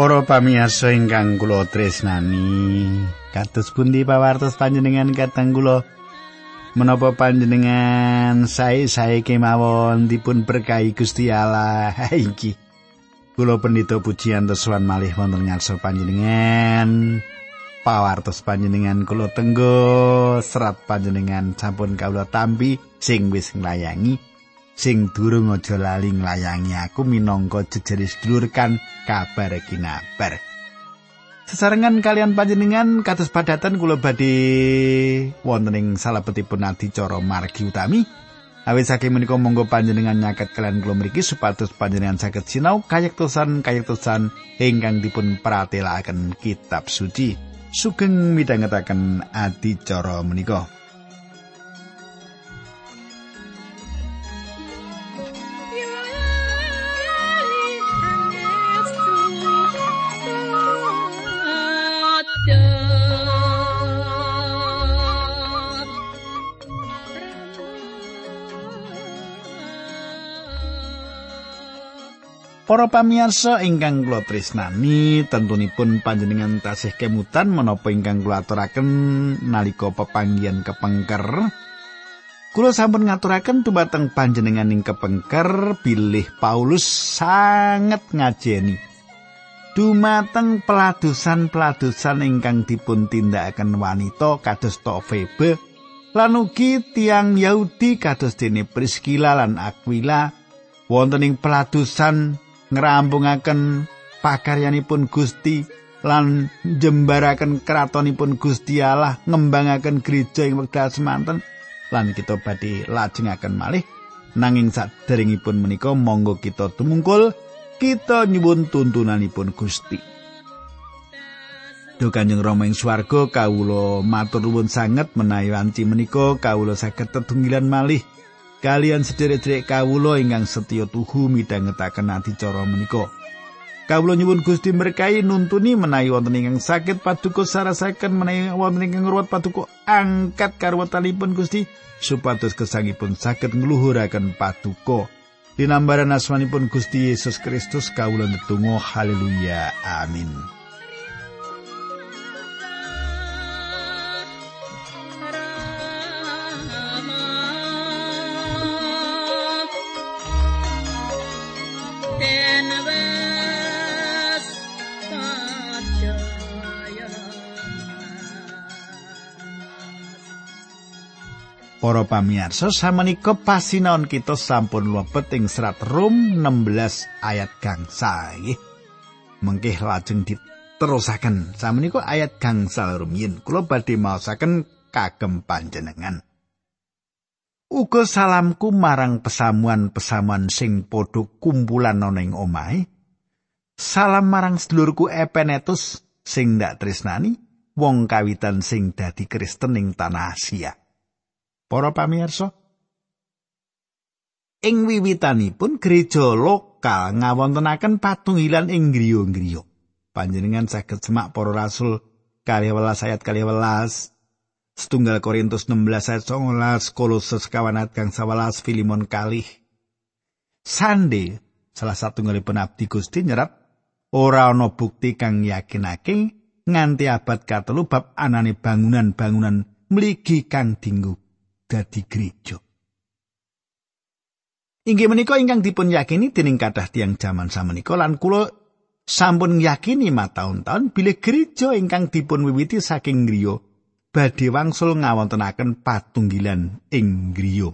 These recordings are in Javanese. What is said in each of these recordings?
Para pamirsa ingkang kula tresnani, kados pundi pawartos panjenengan kateng kula menapa panjenengan sae-sae kemawon dipun berkahi Gusti Allah iki. Kula pendhita pujian tesuan malih wonten ngarsa panjenengan. Pawartos panjenengan kula tenggo serat panjenengan sampun kawula tampi sing wis nglayangi. Sing durung aja lali nglayangi aku minangka jejere sedulur kan kabar kinabar. Sesarengan kalian panjenengan kados padatan kula badhe wonten ing salebetipun adicara margi utami. Awit saking menika monggo panjenengan nyaket kalian kula mriki supados panjenengan saged sinau kayektosan kayektosan ingkang dipun pratelakaken kitab suci. Sugeng midhangetaken adicara menika. Para pamirsa ingkang kula tresnani, tentunipun panjenengan tasih kemutan menapa ingkang kula aturaken nalika pepanggihan kepengker. Kula sampun ngaturaken dumateng panjenengan ing kepengker bilih Paulus sanget ngajeni. Dumateng peladusan-peladusan ingkang dipun tindakaken wanita kados Febe lan ugi tiang Yahudi kados dene Priscilla lan Aquila wonten ing peladusan ngrampungaken pakaryanipun Gusti lan jembaraken kratonipun Gusti Allah ngembangaken gereja ing wekdal semanten lan kita badhe lajengaken malih. Nanging saderengipun menika monggo kita tumungkul kita nyuwun tuntunanipun Gusti. Duh Kanjeng Rama ing swarga kawula matur nuwun sanget menawi wanci menika kawula saged tetunggilan malih kalian sederek-sederek kawula ingkang setya tuhu midhangetaken adicara menika. Kawula nyuwun Gusti berkahi nuntuni menawi wonten ingkang saged paduka sarasaken menawi wonten ingkang ngruwat paduka angkat karwetanipun Gusti supados kesangipun saged ngluhuraken paduka. Dinambaran asmanipun Gusti Yesus Kristus kawula netunggal haleluya amin. Para pamirsa samenika pasinaon kita sampun mlebet ing serat Rom 16 ayat gangsa nggih. Mengkih lajeng diterusaken samenika ayat gangsal rumiyin kula badhe maosaken kagem panjenengan. Uga salamku marang pesamuan-pesamuan sing padha kumpulan ana ing omahe. Salam marang sedulurku Epenetus sing ndak tresnani wong kawitan sing dadi Kristen ing tanah Asia. Para pamirsa, ing wiwitanipun gereja lokal ngawontenaken patunggilan ing griya-griya. Panjenengan saged semak para rasul kali welas ayat kali welas, setunggal Korintus 16 ayat 19, Kolose sekawan ayat kang sawelas, Filimon kalih. Sande, salah satu ngalipun abdi Gusti nyerat, ora ana bukti kang yakinake nganti abad katelu bab anane bangunan-bangunan mligi kang dinggo dadi gereja. Inggih menika ingkang dipun yakini dening kathah tiang jaman samenika lan kula sampun yakini mataun-taun bilih gereja ingkang dipun wiwiti saking griya badhe wangsul ngawontenaken patunggilan ing griya.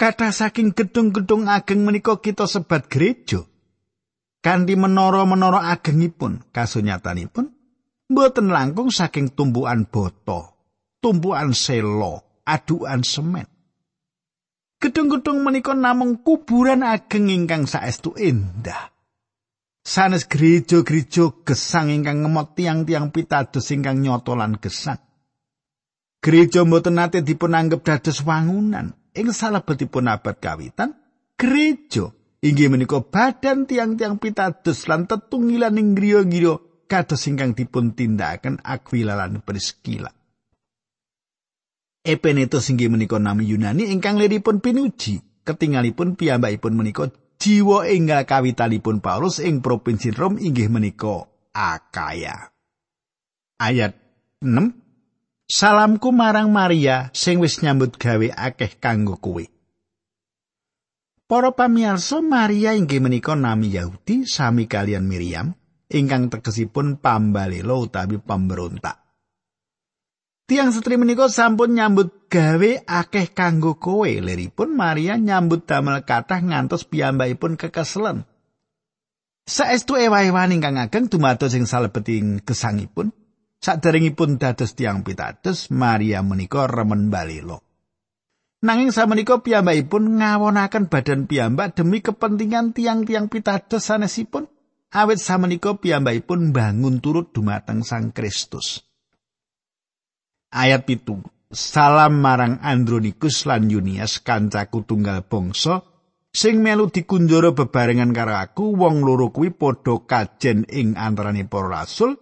Kathah saking gedung-gedung ageng menika kita sebat gereja. Kanthi menara-menara agengipun kasunyatanipun mboten langkung saking tumbuhan boto, tumbuhan selo, aduan semen. Gedung-gedung menika namung kuburan ageng ingkang saestu endah. Sanes gereja-gereja gesang ingkang ngemot tiang-tiang pitados ingkang nyoto lan gesang. Gereja mboten nate dipun anggap dados wangunan. Ing salebetipun abad kawitan, gereja inggih menika badan tiang-tiang pitados lan tetunggilan ing griya-griya kados ingkang dipun tindakaken Aquila lan Priscilla. Epenetus inggih menika nami Yunani ingkang liripun pinuji. Ketingalipun piyambakipun menika jiwa enggal kawitanipun Paulus ing provinsi Rom inggih menika Akaya. Ayat 6 Salamku marang Maria sing wis nyambut gawe akeh kanggo kowe. Para pamirsa Maria inggih menika nami Yahudi sami kalian Miriam ingkang tegesipun pambalela utawi pemberontak. Tiang setri menika sampun nyambut gawe akeh kanggo kowe liripun Maria nyambut damel kathah ngantos piyambakipun kekeselen. Saestu ewa-ewan ingkang ageng dumados ing salebeting gesangipun. Saderengipun dados tiang pitados Maria menika remen balelo. Nanging samenika piyambakipun ngawonaken badan piyambak demi kepentingan tiang-tiang pitados sanesipun. Awit samenika piyambakipun bangun turut dumateng Sang Kristus. Ayat pitu. Salam marang Andronikus lan Yunias kancaku tunggal bangsa sing melu dikunjara bebarengan karo aku wong loro kuwi padha kajen ing antarane para rasul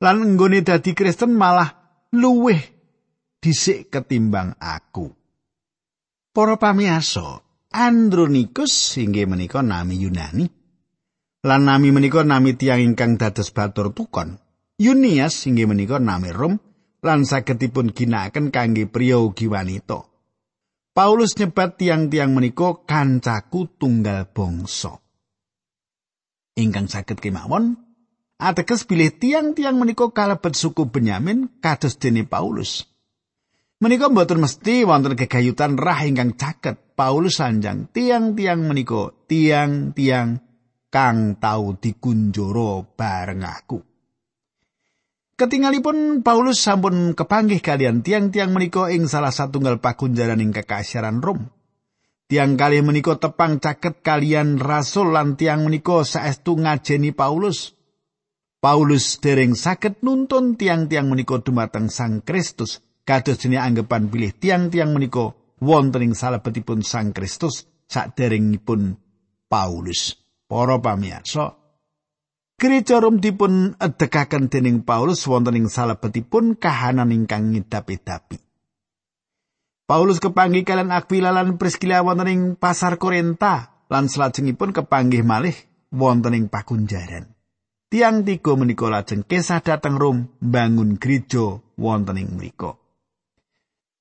lan nggone dadi Kristen malah luweh dhisik ketimbang aku. Para pamiyasa Andronikus inggih menika nami Yunani. Lan nami menika nami tiang ingkang dados batur tukon. Yunias inggih menika nami Rom lan sagedipun ginakaken kangge priya ugi wanita. Paulus nyebat tiang-tiang menika kancaku tunggal bangsa. Ingkang saged kemawon ateges bilih tiang-tiang menika kalebet suku Benyamin kados dene Paulus. Menika mboten mesti wonten kegayutan rah ingkang caket. Paulus sanjang tiang-tiang menika tiang-tiang kang tau dikunjoro bareng aku. Ketingalipun Paulus sampun kepanggih kalian tiang-tiang menika ing salah satunggal pakunjaran ing kekasyaran Rom. Tiang kali menika tepang caket kalian rasul lan tiang menika saestu ngajeni Paulus. Paulus dereng saged nuntun tiang-tiang menika dumateng Sang Kristus. Kados dene anggapan bilih tiang-tiang menika wonten ing salebetipun Sang Kristus saderengipun Paulus. Para pamirsa, Gereja Rom dipun edekaken dening Paulus wonten ing salebetipun kahanan ingkang ngidapi-dapi. Paulus kepanggih kalian Aquila lan Priscilla wonten ing pasar Korinta lan salajengipun kepanggih malih wonten ing pakunjaran. Tiang tiga menika lajeng kesah dhateng Rom bangun gereja wonten ing mriku.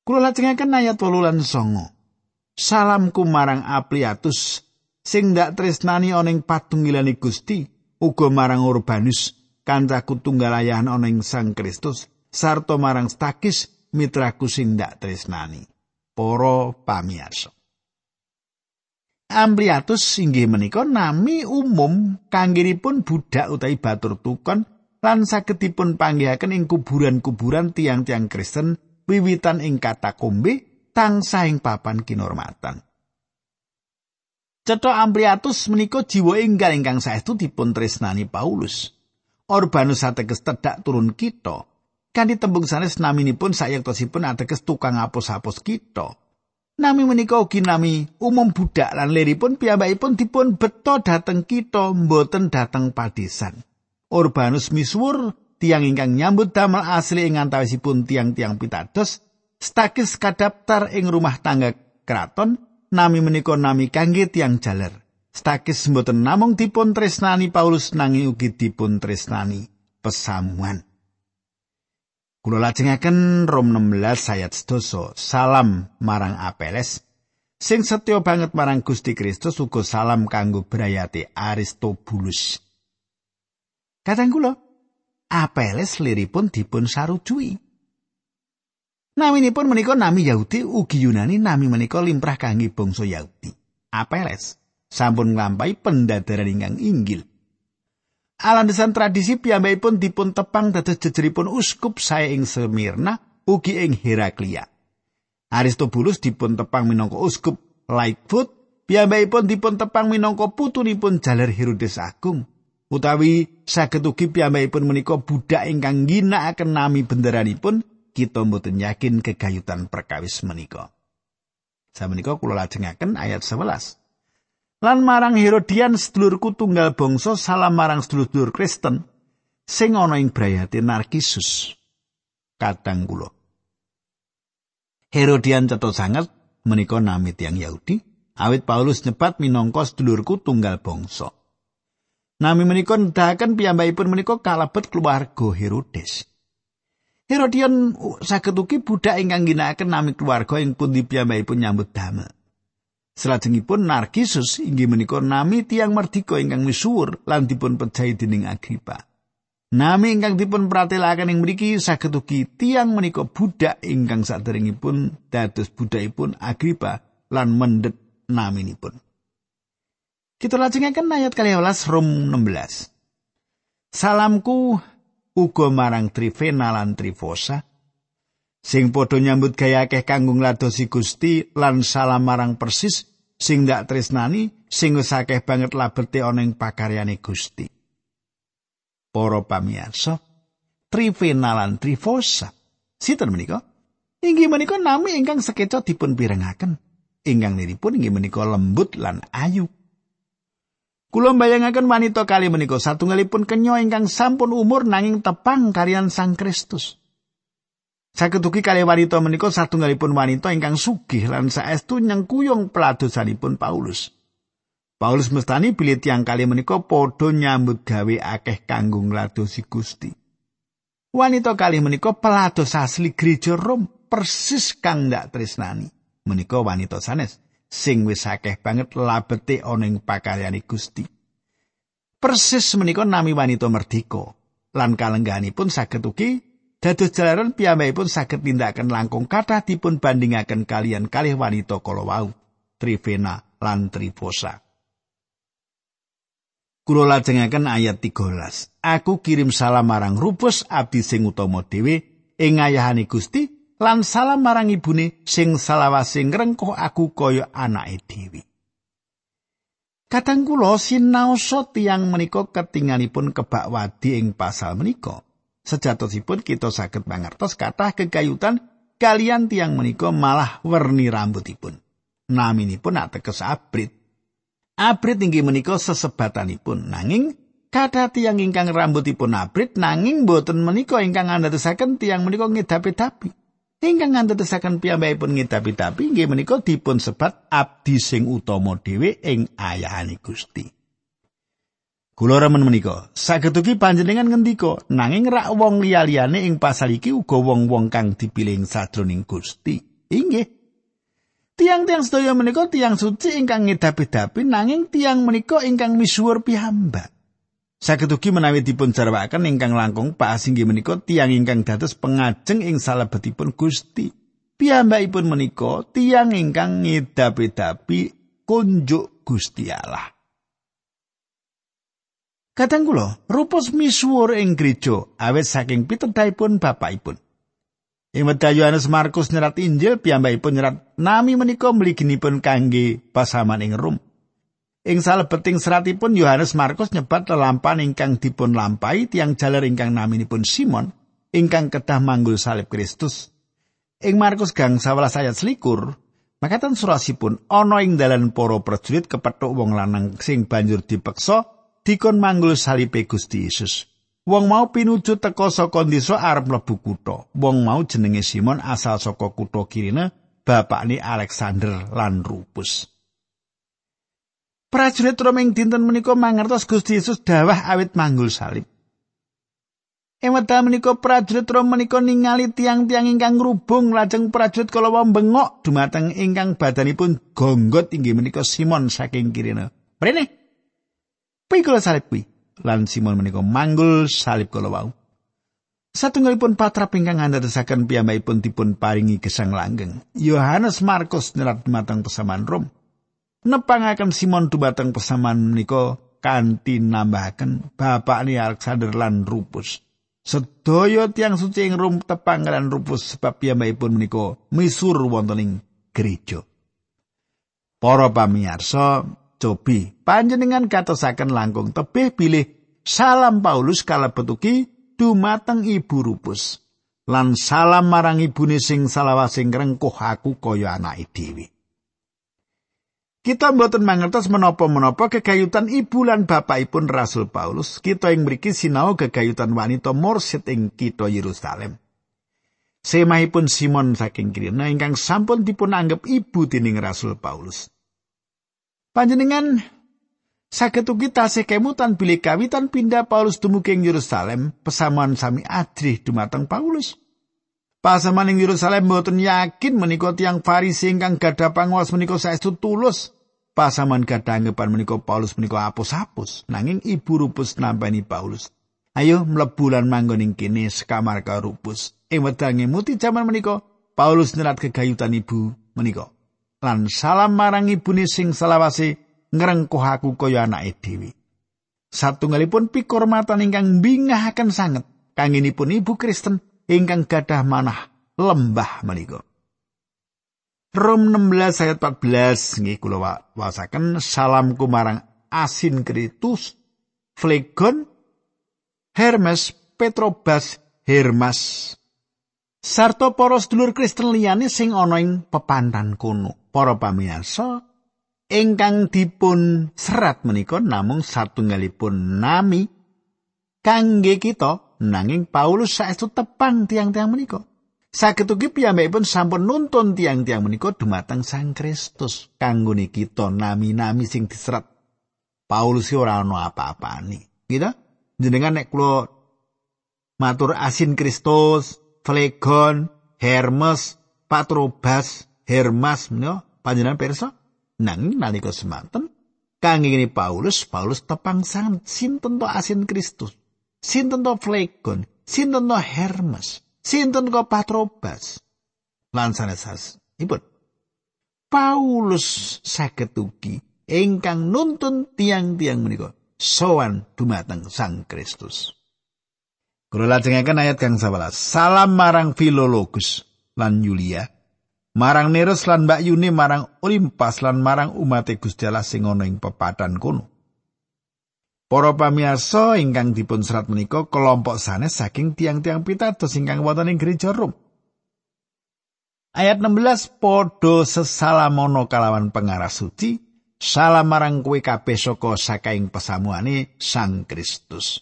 Kula lajengaken ayat 8 lan 9. Salamku marang Apliatus sing ndak tresnani ana ing patungilane Gusti uga marang Urbanus kancaku tunggal ayahan ana ing Sang Kristus sarta marang Stakis mitraku sing ndak tresnani para pamirsa Ampliatus inggih menika nami umum kanggenipun budak utawi batur tukon lan sagedipun panggihaken ing kuburan-kuburan tiang-tiang Kristen wiwitan ing katakombe tansah ing papan kinormatan. Cetha Ampliatus menika jiwa enggal ingkang saestu dipun tresnani Paulus. Urbanus ateges tedak turun kita. Kanthi tembung sanes naminipun sayektosipun ateges tukang apus-apus kita. Nami menika ugi nami umum budak lan liripun piyambakipun dipun beto dhateng kita mboten dhateng padesan. Urbanus misuwur tiang ingkang nyambut damel asli ing antawisipun tiang-tiang pitados stakis kadaptar ing rumah tangga keraton nami menika nami kangge tiang jaler. Stakis mboten namung dipun tresnani Paulus nanging ugi dipun tresnani pesamuan. Kula lajengaken Rom 16 ayat 10. Salam marang Apeles sing setya banget marang Gusti Kristus uga salam kanggo brayate Aristobulus. Kadang kula Apeles liripun dipun sarujui. Naminipun menika nami Yahudi ugi Yunani nami menika limrah kangge bangsa Yahudi. Apeles sampun nglampahi pendadaran ingkang inggil. Alandesan tradisi piyambakipun dipun tepang dados jejeripun uskup sae ing Semirna ugi ing Heraklia. Aristobulus dipun tepang minangka uskup Lightfoot, piyambakipun dipun tepang minangka putunipun jaler Herodes Agung. Utawi saged ugi piyambakipun menika budak ingkang ginakaken nami benderanipun kita mboten yakin kegayutan perkawis menika. Samenika kula lajengaken ayat 11. Lan marang Herodian sedulurku tunggal bangsa salam marang sedulur-sedulur Kristen sing ana ing brayate Narkisus. Kadang kula. Herodian cetha sanget menika nami tiang Yahudi, Awit Paulus nyebat minangka sedulurku tunggal bangsa. Nami menika nedahaken piyambakipun menika kalebet keluarga Herodes. Herodion saged ugi budak ingkang ginakaken nami keluarga ing pundi piyambakipun nyambut damel. Salajengipun Narkisus inggih menika nami tiang merdika ingkang misuwur lan dipun pejahi Agripa. Nami ingkang dipun pratelaken ing mriki saged ugi tiang menika budak ingkang saderengipun dados budakipun Agripa lan mendet naminipun. Kita lajengaken ayat 12 Rom 16. Salamku uga marang Trivena lan Trifosa sing padha nyambut gaya akeh kanggo ngladosi Gusti lan salam marang persis sing dak tresnani sing wis akeh banget labete ana ing pakaryane Gusti. Para pamirsa, Trivena lan Trifosa. Sinten menika? Inggih menika nami ingkang sekeca dipun pirengaken. Ingkang niripun inggih menika lembut lan ayu. Kula mbayangaken wanita kali menika satunggalipun kenya ingkang sampun umur nanging tepang karian Sang Kristus. Saged ugi kali wanita menika satunggalipun wanita ingkang sugih lan saestu nyengkuyung peladosanipun Paulus. Paulus mestani bilih tiang kali menika padha nyambut gawe akeh kanggo ngladosi Gusti. Wanita kali menika pelados asli gereja Rom persis kang ndak tresnani. Menika wanita sanes. Sing wis akeh banget labete ana ing pakaryane Gusti. Persis menika nami wanita merdika lan kalengganipun saged ugi dados jalaran piyambakipun saged tindakan langkung kathah dipun bandingaken kalian kalih wanita kala wau, Trivena lan Trifosa. Kulo lajengaken ayat 13. Aku kirim salam marang Rupus abdi sing utama dhewe ing ayahane Gusti lan salam marang ibune sing salawase ngrengkuh aku kaya anake dhewe. Kadang kula sinaosa tiyang menika ketinganipun kebak wadi ing pasal menika. Sejatosipun kita saged mangertos kathah kegayutan kalian tiang menika malah werni rambutipun. Naminipun ateges abrit. Abrit inggih menika sesebatanipun nanging kathah tiang ingkang rambutipun abrit nanging boten menika ingkang andadosaken tiang menika ngedapi-dapi. Ingkang ngantetesaken piyambakipun ngidapi-dapi inggih menika dipun sebat abdi sing utama dhewe ing ayahane Gusti. Kula remen menika, saged ugi panjenengan ngendika nanging rak wong liya-liyane ing pasal iki uga wong-wong kang dipilih sadroning Gusti. Inggih. Tiang-tiang sedaya menika tiang suci ingkang ngidapi-dapi nanging tiang menika ingkang misuwur piyambak. Saged ugi menawi dipun jarwaken ingkang langkung Pak Asinggi menika tiang ingkang dados pengajeng ing salebetipun Gusti. Piyambakipun menika tiang ingkang ngedapi-dapi kunjuk Gusti Allah. Kadang kula rupos misuwur ing gereja awet saking pitedhaipun bapakipun. Ing wedha Yohanes Markus nyerat Injil piyambakipun nyerat nami menika mliginipun kangge pasaman ing Rom. Ing salebeting seratipun Yohanes Markus nyebat lelampan ingkang dipun lampai tiang jaler ingkang naminipun Simon ingkang kedah manggul salib Kristus. Ing Markus gang 11 ayat selikur, makatan surasipun ana ing dalan para prajurit kepethuk wong lanang sing banjur dipeksa dikon manggul salib Gusti Yesus. Wong mau pinuju teka saka desa arep mlebu kutha. Wong mau jenenge Simon asal saka kutha Kirene, bapakne Alexander lan Rupus. Prajurit Roming dinten menika mangertos Gusti Yesus dawah awit manggul salib. Ing wekdal menika prajurit Rom menika ningali tiang-tiang ingkang ngrubung lajeng prajurit kala bengok dumateng ingkang badanipun gonggot inggih menika Simon saking Kirene. Prene. Pikul salib kuwi. Lan Simon menika manggul salib kala wau. Satunggalipun patrap ingkang andadosaken piyambakipun dipun paringi gesang langgeng. Yohanes Markus nyerat dumateng pesaman Rom. Nepangaken Simon dumateng pesaman menika kanthi nambahaken bapakne Alexander lan Rupus. Sedaya tiang suci ing rum tepang lan Rupus sebab piyambakipun menika misur wonten ing gereja. Para pamirsa, cobi panjenengan katosaken langkung tebih bilih salam Paulus kalebet ugi dumateng Ibu Rupus. Lan salam marang ibune sing salawasing rengkuh aku kaya anake dhewe. Kita mboten mangertos menapa-menapa kegayutan ibu lan bapakipun Rasul Paulus. Kita ing mriki sinau kegayutan wanita mursid ing kita Yerusalem. Semahipun Simon saking Kirene ingkang sampun dipun anggap ibu dening Rasul Paulus. Panjenengan saged ugi tasih kemutan bilih kawitan pindah Paulus dumugi ing Yerusalem, pesamuan sami adrih dumateng Paulus. Pasaman ing Yerusalem boten yakin menika tiang Farisi ingkang gadah panguwas menika saestu tulus. Pasaman gadah anggapan menika Paulus menika apus-apus, nanging ibu Rupus nampani Paulus. Ayo mlebu lan manggon ing kene sekamar karo Rupus. Ing wedange muti jaman menika Paulus nyerat kegayutan ibu menika. lan salam marang ibune sing selawase ngrengkuh aku kaya anake dhewe. Satunggalipun pikurmatan ingkang bingahaken sanget kangenipun ibu Kristen ingkang gadah manah lembah menika. Rom 16 ayat 14 nggih kula wasaken salamku marang Asin Kritus, Flegon, Hermes, Petrobas, Hermas. Sarto para sedulur Kristen liyane sing ana ing pepantan kono. para pamirsa ingkang dipun serat menika namung satunggalipun nami kangge kita nanging Paulus saestu tepang tiang-tiang menika. Saged ugi piyambakipun sampun nuntun tiang-tiang menika dumateng Sang Kristus kanggo kita nami-nami sing diserat. Paulus ora ana apa-apane. Gitu? Jenengan nek kula matur asin Kristus Flegon Hermes Patrobas Hermas menika panjenengan pirsa? Nang nalika semanten ngene Paulus Paulus tepang sangat sinten to asin Kristus sinten to Flegon sinten to Hermes sinten to Patrobas lan sanes ibut Paulus saged ugi ingkang nuntun tiang-tiang menika sowan dumateng Sang Kristus. Kula lajengaken ayat kang 11. Salam marang Filologus lan Yulia marang Neros lan Mbak Yuni marang Olimpas lan marang umat Gusti Allah sing ana ing pepadan kono. Para pamirsa ingkang dipun serat menika kelompok sanes saking tiang-tiang pitados ingkang wonten ing gereja Rom. Ayat 16 padha sesalamono kalawan pengarah suci salam marang kowe kabeh saka sakaing pesamuane Sang Kristus.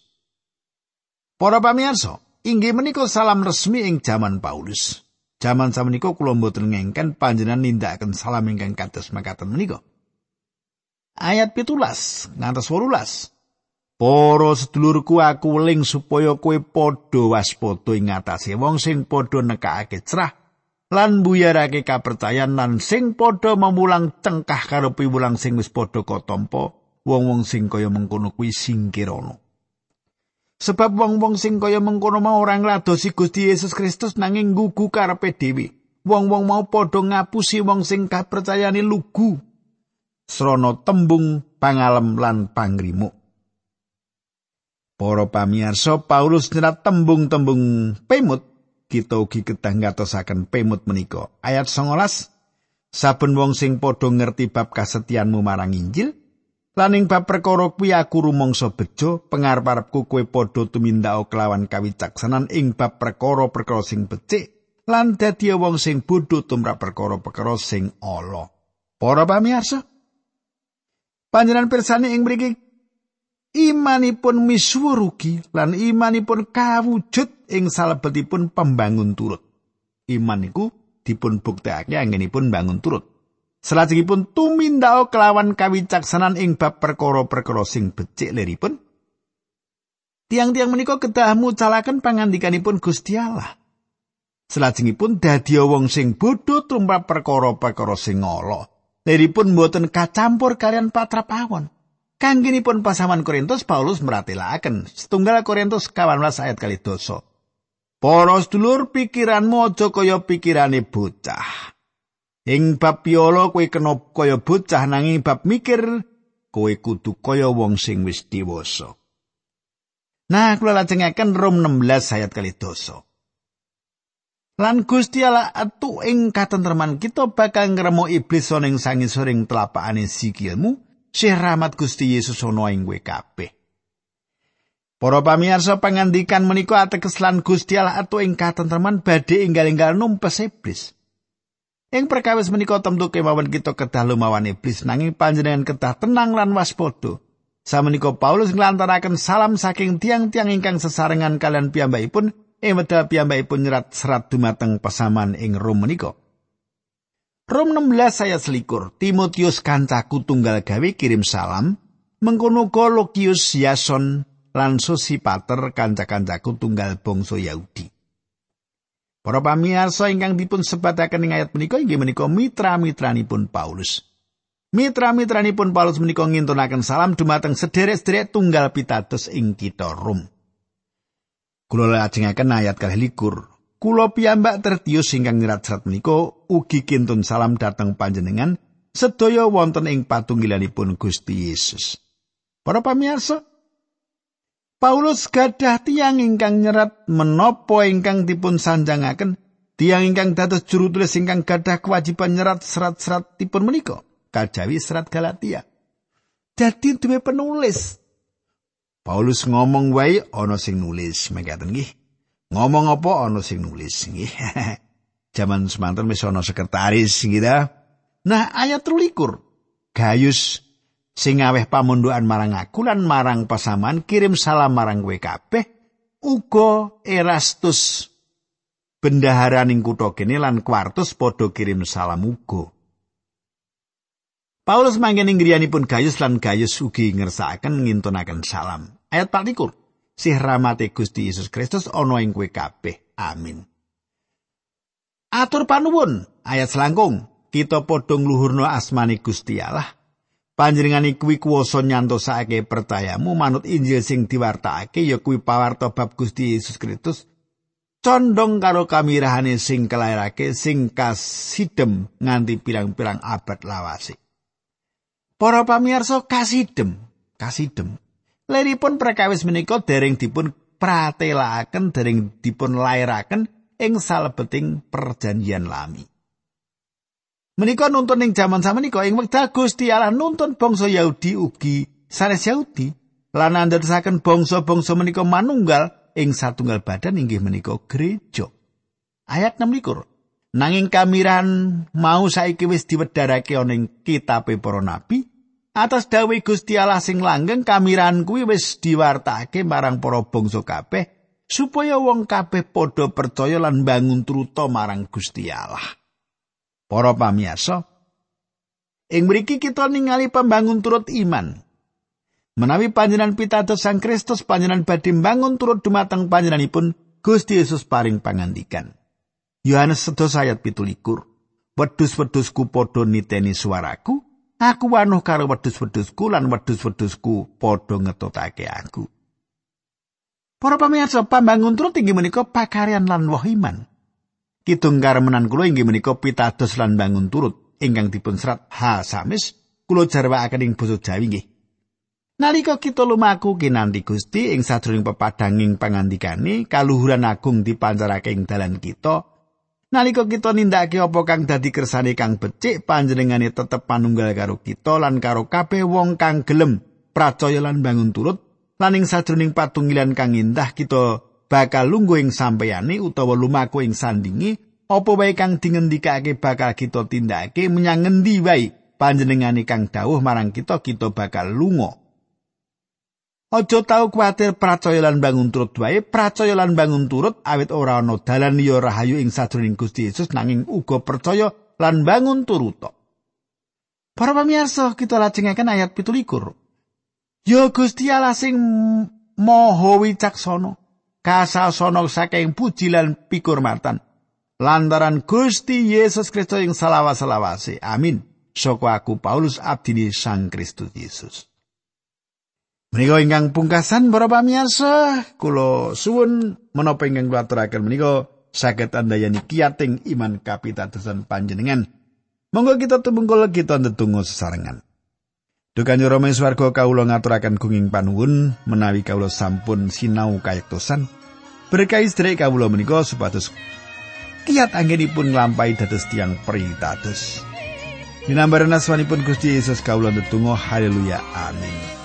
Para pamirsa, inggih menika salam resmi ing jaman Paulus. Jaman samenika kula mboten ngengken panjenengan nindakaken salam ingkang kados makaten menika. Ayat 17 ngantos 18. Para sedulurku aku weling supaya kowe padha waspada ing ngatasé wong sing padha nekake cerah lan buyarake kapercayan lan sing padha memulang cengkah karo piwulang sing wis padha katampa wong-wong sing kaya mengkono kuwi singkirana. Sebab wong-wong sing kaya mengkono mau ora ngladosi Gusti Yesus Kristus nanging gugu karepe dhewe. Wong-wong mau padha ngapusi wong sing kapercayane lugu. Srana tembung pangalem lan pangrimu. Para pamirsa Paulus nyerat tembung-tembung pemut kita ugi kedah ngatosaken pemut menika. Ayat 19 Saben wong sing padha ngerti bab kasetianmu marang Injil Lan ing bab perkara kuwi aku rumangsa bejo, pangarep-arepku kowe padha tumindak kelawan kawicaksanan ing bab perkara-perkara sing becik lan dadi wong sing bodho tumrap perkara-perkara sing ala. Para pamirsa, panjenengan pirsani ing mriki imanipun misuwur ugi lan imanipun kawujud ing salebetipun pembangun turut. Iman iku dipun buktekake anggenipun bangun turut. Salajengipun tumindao kelawan kawicaksanan ing bab perkara-perkara sing becik leripun. Tiang-tiang menika kedah mucalaken pangandikanipun Gusti Allah. Salajengipun dadi wong sing bodho tumrap perkara-perkara sing ala. Leripun mboten kacampur kalian patrap awon. Kangginipun pasaman Korintus Paulus meratelaken setunggal Korintus 18 ayat kali dosa. Para sedulur pikiranmu aja kaya pikirane bocah. Ing bab piolo kowe kena kaya bocah nanging bab mikir kowe kudu kaya wong sing wis dewasa. Nah, kula lajengaken Rom 16 ayat kali dosa. Lan Gusti Allah atu ing katentreman kita bakal ngremo iblis ana ing sangisoring telapakane sikilmu, sih rahmat Gusti Yesus ana ing kowe kabeh. Para pamirsa pangandikan menika ateges lan Gusti Allah atu ing katentreman badhe enggal-enggal numpes iblis. Ing perkawis menika tentu kemawon kita kedah lumawan iblis nanging panjenengan kedah tenang lan waspada. Samenika Paulus nglantaraken salam saking tiang-tiang ingkang sesarengan kalian piyambakipun ing wedal piyambakipun nyerat serat dumateng pesaman ing Rom menika. Rom 16 ayat selikur, Timotius kancaku tunggal gawe kirim salam, mengkono Lokius Yason lan Sosipater kanca-kancaku tunggal bangsa Yahudi. Para pamirsa ingkang dipun sebataken ing ayat menika inggih menika mitra-mitranipun Paulus. Mitra-mitranipun Paulus menika ngintunaken salam dumateng sederek-sederek tunggal pitados ing kitha Rom. Kula lajengaken ayat kalih likur. Kulo piyambak tertius ingkang nyerat serat menika ugi kintun salam dateng panjenengan sedaya wonten ing patunggilanipun Gusti Yesus. Para pamirsa, Paulus gadah tiang ingkang nyerat menapa ingkang dipun sanjangaken tiang ingkang dados juru tulis ingkang gadah kewajiban nyerat serat-serat dipun menika kajawi serat Galatia. Dadi duwe penulis. Paulus ngomong wae ana sing nulis mekaten nggih. Ngomong apa ana sing nulis nggih. Jaman semanten wis ana sekretaris gitu. Nah, ayat 13. Gayus sing aweh pamundukan marang aku lan marang pasaman kirim salam marang kowe kabeh uga Erastus bendahara ning kutha kene lan Kwartus padha kirim salam uga. Paulus manggen ing griyanipun Gayus lan Gayus ugi ngersakaken ngintunaken salam. Ayat 14. Sih rahmate Gusti Yesus Kristus ana ing kowe kabeh. Amin. Atur panuwun ayat selangkung kita padha ngluhurno asmani Gusti Allah. Panjenengane kuwi kuwasa nyantosake percayamu manut Injil sing diwartakake ya kuwi pawarta bab Gusti Yesus Kristus condong karo kamirahane sing kelairake sing kasidem nganti pirang-pirang abad lawase. Para pamirsa kasidem, kasidem Leripun prekawis menika dereng dipun pratelakaken dereng dipun lairaken ing salebeting perjanjian lami. Menika nuntun ing jaman samenika ing wekdal Gusti Allah nuntun bangsa Yahudi ugi sanes Yahudi lan andadosaken bangsa-bangsa menika manunggal ing satunggal badan inggih menika gereja. Ayat 6 Nanging kamiran mau saiki wis diwedharake ana ing kitabe para nabi Atas dawe Gusti Allah sing langgeng kamiran kuwi wis diwartake marang para bangsa kabeh supaya wong kabeh padha percaya lan bangun truta marang Gusti Allah. Para pamirsa, ing mriki kita ningali pembangun turut iman. Menawi panjenengan pitados Sang Kristus panjenengan badhe bangun turut dumateng panjenenganipun Gusti Yesus paring pangandikan. Yohanes 1 ayat 17. Wedhus-wedhusku padha niteni suaraku, Aku wanuh karo wedhus-wedhusku lan wedhus-wedhusku padha ngetutake aku. Para pamirsa, pambangun turut inggih menika pakaryan lan woh iman. Kidung karemenan kula inggih menika pitados lan bangun turut ingkang dipun serat ha samis kula jarwakaken ing basa Jawi nggih. Nalika kita lumaku kinanti Gusti ing sadurunge pepadanging pangandikane, kaluhuran agung dipancarake ing dalan kita, Nalika kita nindakake apa kang dadi kersane kang becik, panjenengane tetep panunggal karo kita lan karo kabeh wong kang gelem pracaya lan bangun turut. Lan ing sajroning patunggilan kang indah kita bakal lungguh ing sampeyane utawa lumaku ing sandingi apa wae kang dingendikake bakal kita tindakake menyang ngendi wae panjenengane kang dawuh marang kita kita bakal lunga. Aja tau kuwatir percaya lan bangun turut wae, percaya lan bangun turut awit ora ana dalan liya rahayu ing sadurunging Gusti Yesus nanging uga percaya lan bangun turut. Para pamirsa, kita lajengaken ayat 17. Ya Gusti Allah sing maha wicaksana, kasasana saking puji lan pikurmatan. Lantaran Gusti Yesus Kristus ing salawas-salawase. Amin. Soko aku Paulus abdini Sang Kristus Yesus. Menika ingkang pungkasan para pamirsa, kula suwun menapa ingkang kula aturaken menika saged andayani kiating iman kapitadosan panjenengan. Monggo kita tumungkul kita ndedonga sesarengan. Dukan Rama swarga kawula ngaturaken gunging panuwun menawi kawula sampun sinau kayektosan. Berkahi sedherek kawula menika supados kiat anggenipun nglampahi dados tiang pritados. Dinambaran asmanipun Gusti Yesus kawula ndedonga haleluya amin.